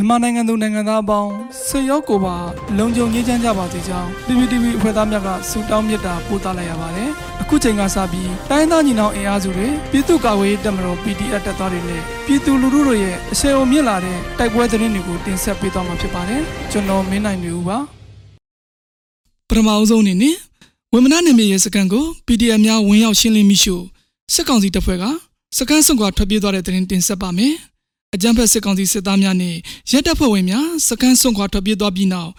မြန်မာနိုင်ငံသူနိုင်ငံသားအပေါင်းဆွေရောက်ကိုပါလုံခြုံရေးချမ်းကြပါစေကြောင်း PPTV အဖွဲ့သားများကဆုတောင်းမေတ္တာပို့သလိုက်ရပါတယ်။အခုချိန်ကစပြီးတိုင်းသားညီနောင်အင်အားစုတွေပြည်သူ့ကာကွယ်ရေးတပ်မတော် PDF တပ်သားတွေနဲ့ပြည်သူလူထုတို့ရဲ့အဆင်အုံမြင့်လာတဲ့တိုက်ပွဲသတင်းတွေကိုတင်ဆက်ပေးသွားမှာဖြစ်ပါတယ်။ကျွန်တော်မင်းနိုင်နေဦးပါ။ပထမအဆုံးအနေနဲ့ဝေမနာနယ်မြေရဲ့စကန်ကို PDF များဝင်ရောက်ရှင်းလင်းမိရှုစစ်ကောင်စီတပ်ဖွဲ့ကစကန်စွန်ကွာထွက်ပြေးသွားတဲ့သတင်းတင်ဆက်ပါမယ်။ အကြမ်းဖက်စစ်ကောင်စီစစ်သားများနဲ့ရဲတပ်ဖွဲ့ဝင်များစကန်စွန်ခွာထွက်ပြေးသွားပြီးနောက်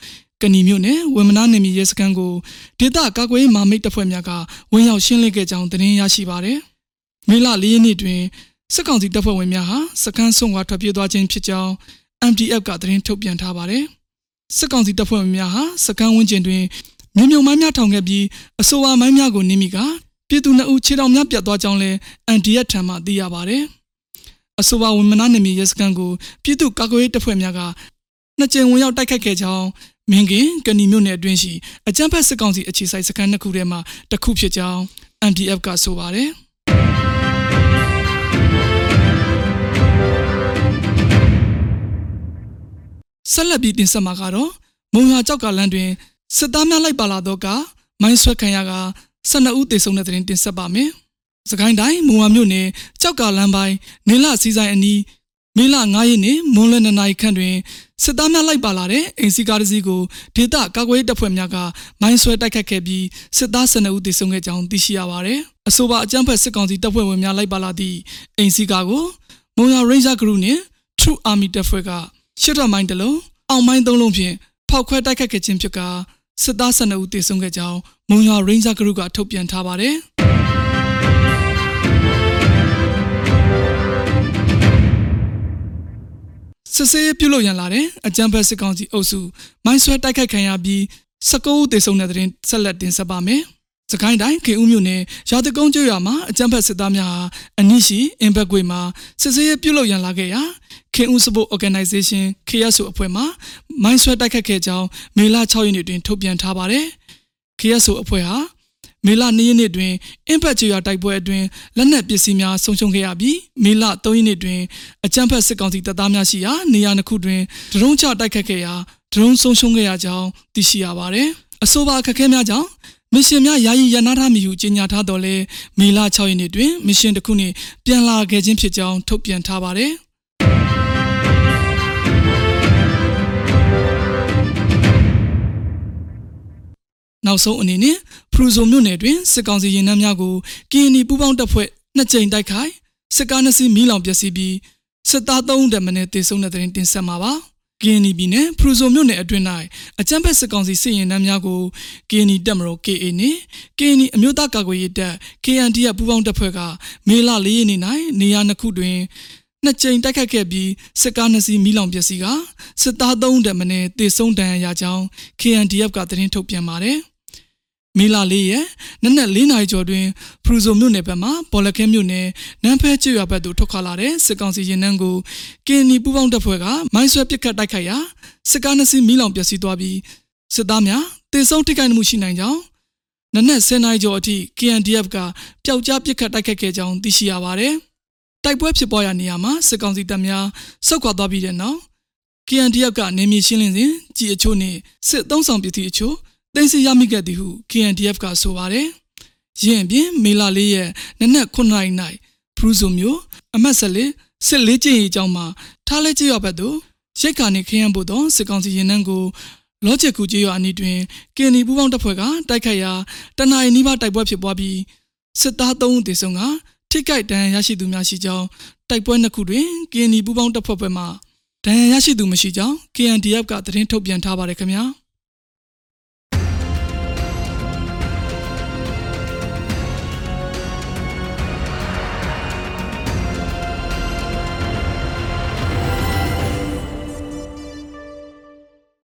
ကဏီမြို့နယ်ဝေမနာနယ်မြေရဲစခန်းကိုဒေသကာကွယ်ရေးမာမိတ်တပ်ဖွဲ့များကဝင်ရောက်ရှင်းလင်းခဲ့ကြောင်းသတင်းရရှိပါရယ်။မေလ၄ရက်နေ့တွင်စစ်ကောင်စီတပ်ဖွဲ့ဝင်များဟာစခန်းစွန်ခွာထွက်ပြေးသွားခြင်းဖြစ်ကြောင်း MDF ကသတင်းထုတ်ပြန်ထားပါတယ်။စစ်ကောင်စီတပ်ဖွဲ့ဝင်များဟာစခန်းဝန်းကျင်တွင်မြေမြုံမိုင်းများထောင်ခဲ့ပြီးအဆိုပါမိုင်းများကိုနင်းမိကပြည်သူနှစ်ဦးခြေထောက်များပြတ်သွားကြောင်းလည်း NDF ထံမှသိရပါတယ်။ အဆိုပါဝန်မနာနယ်မြေရဲစခန်းကိုပြည်သူ့ကာကွယ်ရေးတပ်ဖွဲ့များကနှစ်ကြိမ်ဝင်ရောက်တိုက်ခိုက်ခဲ့ကြောင်းမင်းကင်ကဏီမြို့နယ်အတွင်းရှိအကြမ်းဖက်စစ်ကောင်စီအခြေစိုက်စခန်းတစ်ခုထဲမှာတစ်ခုဖြစ်ကြောင်း MDF ကဆိုပါတယ်ဆက်လက်ပြီးတင်ဆက်မှာကတော့မုံရွာကြောက်ကလန်းတွင်စစ်သားများလိုက်ပါလာတော့ကမိုင်းဆွဲခံရက12ဦးသေဆုံးတဲ့တဲ့တင်တင်ဆက်ပါမယ်။ စကိုင်းတိုင်းမုံဝါမြို့နယ်ကြောက်ကလန်းပိုင်းနင်းလစီဆိုင်အနီးမေလ9ရက်နေ့မွန်းလွဲ2နာရီခန့်တွင်စစ်သားများလိုက်ပါလာတဲ့အိမ်စီကားတစ်စီးကိုဒေသကာကွယ်ရေးတပ်ဖွဲ့များကမိုင်းဆွဲတိုက်ခတ်ခဲ့ပြီးစစ်သား12ဦးသေဆုံးခဲ့ကြောင်းသိရှိရပါတယ်။အဆိုပါအကြမ်းဖက်စစ်ကောင်စီတပ်ဖွဲ့ဝင်များလိုက်ပါလာသည့်အိမ်စီကားကိုမုံရွာ Ranger Group နှင့် True Army တပ်ဖွဲ့ကရှစ်တော်မိုင်းတစ်လုံးအောင်မိုင်းသုံးလုံးဖြင့်ဖောက်ခွဲတိုက်ခတ်ခဲ့ခြင်းဖြစ်ကာစစ်သား12ဦးသေဆုံးခဲ့ကြောင်းမုံရွာ Ranger Group ကထုတ်ပြန်ထားပါတယ်။ စစ်စေးပြုတ်လို့ရန်လာတဲ့အကြံဖက်စစ်ကောင်စီအုပ်စုမိုင်းဆွဲတိုက်ခိုက်ခံရပြီး19ဦးသေဆုံးတဲ့တဲ့ရင်ဆက်လက်တင်ဆက်ပါမယ်။စကိုင်းတိုင်းခေဦးမြို့နယ်ရာတကုန်းကျွော်မှာအကြံဖက်စစ်သားများဟာအနိရှိအင်ဘက်ကွေမှာစစ်စေးပြုတ်လို့ရန်လာခဲ့ရာခင်ဦးစပို့ organization KSO အဖွဲ့မှမိုင်းဆွဲတိုက်ခတ်ခဲ့ကြောင်းမေလ6ရက်နေ့တွင်ထုတ်ပြန်ထားပါတယ်။ KSO အဖွဲ့ဟာ မေလ2ရက်နေ့တွင် Impact ကျွော်တိုက်ပွဲအတွင်းလက်နက်ပစ္စည်းများဆုံးရှုံးခဲ့ရပြီးမေလ3ရက်နေ့တွင်အကြမ်းဖက်စစ်ကောင်စီတပ်သားများရှိရာနေရာနှစ်ခုတွင်ဒရုန်းချတိုက်ခတ်ခဲ့ရာဒရုန်းဆုံးရှုံးခဲ့ရကြောင်းသိရှိရပါတယ်။အဆိုပါအခက်အခဲများကြောင့်မစ်ရှင်များယာယီရန်နာထားမည်ဟုကြေညာထားတော်လဲမေလ6ရက်နေ့တွင်မစ်ရှင်တစ်ခုနှင့်ပြန်လာခဲ့ခြင်းဖြစ်ကြောင်းထုတ်ပြန်ထားပါတယ်။ နောက်ဆုံးအနေနဲ့ဖရူဇိုမြို့နယ်တွင်စစ်ကောင်စီရင်နှန်းများကိုကီအီနီပူးပေါင်းတပ်ဖွဲ့နှစ်ကြိမ်တိုက်ခိုက်စစ်ကားနှစ်စီးမီးလောင်ပျက်စီးပြီးစစ်သား3ဦးတမန်နဲ့တေဆုံးတဲ့တဲ့တင်ဆက်မှာပါကီအီနီပြည်နယ်ဖရူဇိုမြို့နယ်အတွင်း၌အကြမ်းဖက်စစ်ကောင်စီစစ်ရင်နှန်းများကိုကီအီနီတပ်မတော် KA နှင့်ကီအီနီအမျိုးသားကာကွယ်ရေးတပ် KND ပူးပေါင်းတပ်ဖွဲ့ကမေလ၄ရက်နေ့၌နေရာနှစ်ခုတွင်နှစ်ကြိမ်တိုက်ခတ်ခဲ့ပြီးစစ်ကားနှစ်စီးမီးလောင်ပျက်စီးကစစ်သား3ဦးတမန်နဲ့တေဆုံးဒဏ်ရာရကြောင်း KNDF ကသတင်းထုတ်ပြန်ပါတယ်။ မီလာလေးရဲ့နက်နက်၄နာရီကျော်တွင်ဖရူဇိုမြို့နယ်ဘက်မှပေါ်လခဲမြို့နယ်နန်းဖဲကျွော်ဘက်သို့ထွက်ခွာလာတဲ့စစ်ကောင်စီရင်နှန်းကိုကင်နီပူပေါင်းတပ်ဖွဲ့ကမိုင်းဆွဲပစ်ခတ်တိုက်ခိုက်ရာစစ်ကားနှစ်စီးမီးလောင်ပျက်စီးသွားပြီးစစ်သားများတေဆုံးထိခိုက်မှုရှိနိုင်ကြောင်းနက်နက်10နာရီကျော်အထိ KNDF ကပျောက်ကြားပစ်ခတ်တိုက်ခိုက်ခဲ့ကြောင်းသိရှိရပါတယ်။တိုက်ပွဲဖြစ်ပွားရာနေရာမှာစစ်ကောင်စီတပ်များဆုတ်ခွာသွားပြီးတဲ့နောက် KNDF ကနေမြေရှင်းလင်းစဉ်ကြီးအချို့နဲ့စစ်သုံးဆောင်ပစ္စည်းအချို့ တင်စီရမိခဲ့သည်ဟု KNDF ကဆိုပါတယ်။ယင်းပြင်မေလာလေးရဲ့နနက်9နာရီ၌ဖရူဇိုမျိုးအမတ်ဆက်လေးစစ်လေးကျင်းရေးအကြောင်းမှာထားလဲကြရွာဘက်သို့ရိတ်ကာနေခရမ်းဖို့သောစစ်ကောင်စီရင်နှန်းကိုလောချစ်ကူကြီးရွာအနီးတွင်ကင်နီပူပေါင်းတပ်ဖွဲ့ကတိုက်ခိုက်ရာတနအီနီးပါးတိုက်ပွဲဖြစ်ပွားပြီးစစ်သား3ဦးသေဆုံးကထိခိုက်ဒဏ်ရာရရှိသူများရှိကြောင်းတိုက်ပွဲနှစ်ခုတွင်ကင်နီပူပေါင်းတပ်ဖွဲ့ဘက်မှဒဏ်ရာရရှိသူမရှိကြောင်း KNDF ကသတင်းထုတ်ပြန်ထားပါတယ်ခင်ဗျာ။